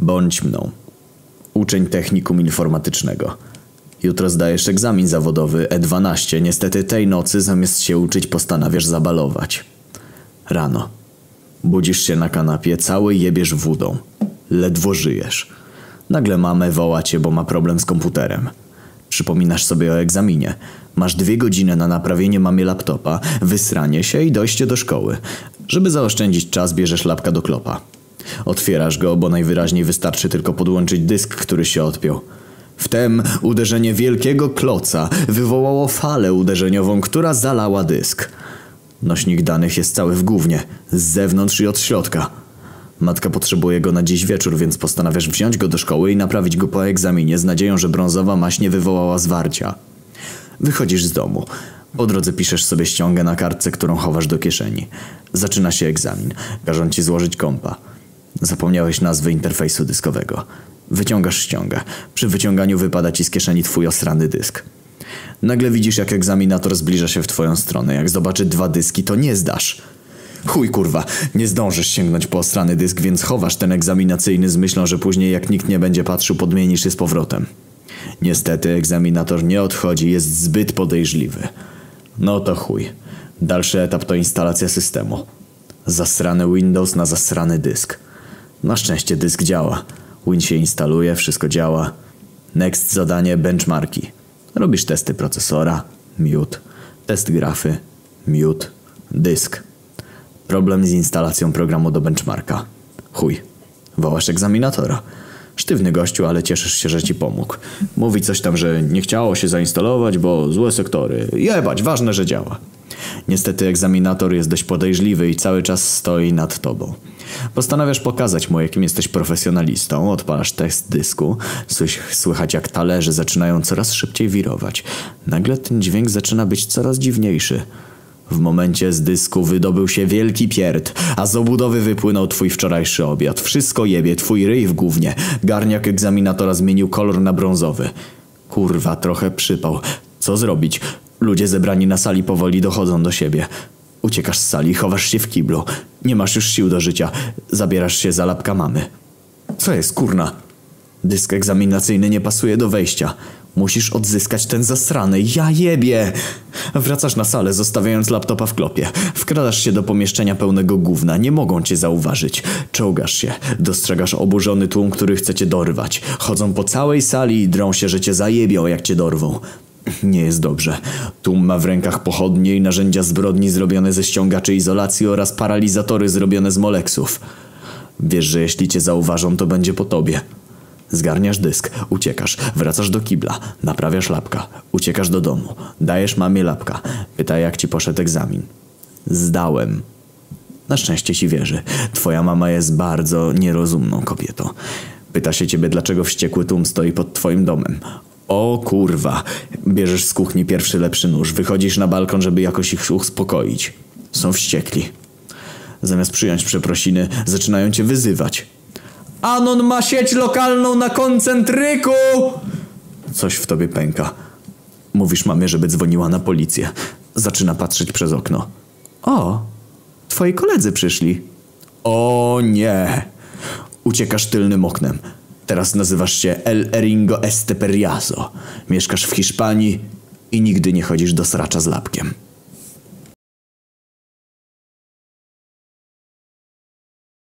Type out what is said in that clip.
Bądź mną. Uczeń technikum informatycznego. Jutro zdajesz egzamin zawodowy E12. Niestety tej nocy zamiast się uczyć postanawiasz zabalować. Rano. Budzisz się na kanapie, cały jebiesz wódą. Ledwo żyjesz. Nagle mamę woła cię, bo ma problem z komputerem. Przypominasz sobie o egzaminie. Masz dwie godziny na naprawienie mamie laptopa, wysranie się i dojście do szkoły. Żeby zaoszczędzić czas, bierzesz lapka do klopa. Otwierasz go, bo najwyraźniej wystarczy tylko podłączyć dysk, który się odpiął. Wtem uderzenie wielkiego kloca wywołało falę uderzeniową, która zalała dysk. Nośnik danych jest cały w gównie, z zewnątrz i od środka. Matka potrzebuje go na dziś wieczór, więc postanawiasz wziąć go do szkoły i naprawić go po egzaminie z nadzieją, że brązowa maś nie wywołała zwarcia. Wychodzisz z domu. Po drodze piszesz sobie ściągę na kartce, którą chowasz do kieszeni. Zaczyna się egzamin. Każą ci złożyć kompa. Zapomniałeś nazwy interfejsu dyskowego. Wyciągasz ściągę. Przy wyciąganiu wypada ci z kieszeni twój osrany dysk. Nagle widzisz, jak egzaminator zbliża się w twoją stronę. Jak zobaczy dwa dyski, to nie zdasz. Chuj kurwa, nie zdążysz sięgnąć po ostrany dysk, więc chowasz ten egzaminacyjny z myślą, że później jak nikt nie będzie patrzył, podmienisz je z powrotem. Niestety egzaminator nie odchodzi, jest zbyt podejrzliwy. No to chuj. Dalszy etap to instalacja systemu. Zasrany Windows na zasrany dysk. Na szczęście dysk działa. Win się instaluje, wszystko działa. Next zadanie benchmarki. Robisz testy procesora, miód, test grafy, miód, dysk. Problem z instalacją programu do benchmarka. Chuj. Wołasz egzaminatora. Sztywny gościu, ale cieszysz się, że ci pomógł. Mówi coś tam, że nie chciało się zainstalować, bo złe sektory. Jebać, ważne, że działa. Niestety egzaminator jest dość podejrzliwy i cały czas stoi nad tobą. Postanawiasz pokazać mu, jakim jesteś profesjonalistą, odpalasz test dysku, Słych, słychać jak talerze zaczynają coraz szybciej wirować. Nagle ten dźwięk zaczyna być coraz dziwniejszy. W momencie z dysku wydobył się wielki pierd, a z obudowy wypłynął twój wczorajszy obiad. Wszystko jebie, twój ryj w gównie. Garniak egzaminatora zmienił kolor na brązowy. Kurwa, trochę przypał. Co zrobić? Ludzie zebrani na sali powoli dochodzą do siebie. Uciekasz z sali, chowasz się w kiblu. Nie masz już sił do życia. Zabierasz się za lapka mamy. Co jest, kurna? Dysk egzaminacyjny nie pasuje do wejścia. Musisz odzyskać ten zasrany. Ja jebie! Wracasz na salę, zostawiając laptopa w klopie. Wkradasz się do pomieszczenia pełnego gówna. Nie mogą cię zauważyć. Czołgasz się. Dostrzegasz oburzony tłum, który chce cię dorwać. Chodzą po całej sali i drą się, że cię zajebią, jak cię dorwą. Nie jest dobrze. Tłum ma w rękach pochodnie i narzędzia zbrodni zrobione ze ściągaczy izolacji oraz paralizatory zrobione z moleksów. Wiesz, że jeśli cię zauważą, to będzie po tobie. Zgarniasz dysk, uciekasz, wracasz do kibla, naprawiasz lapka, uciekasz do domu, dajesz mamie lapka, pyta jak ci poszedł egzamin. Zdałem. Na szczęście ci wierzy. Twoja mama jest bardzo nierozumną kobietą. Pyta się ciebie, dlaczego wściekły tłum stoi pod twoim domem. O kurwa. Bierzesz z kuchni pierwszy lepszy nóż, wychodzisz na balkon, żeby jakoś ich uspokoić. Są wściekli. Zamiast przyjąć przeprosiny, zaczynają cię wyzywać. Anon ma sieć lokalną na koncentryku! Coś w tobie pęka. Mówisz mamie, żeby dzwoniła na policję. Zaczyna patrzeć przez okno. O, twoi koledzy przyszli. O nie! Uciekasz tylnym oknem. Teraz nazywasz się El Eringo Esteperiazo. Mieszkasz w Hiszpanii i nigdy nie chodzisz do sracza z lapkiem.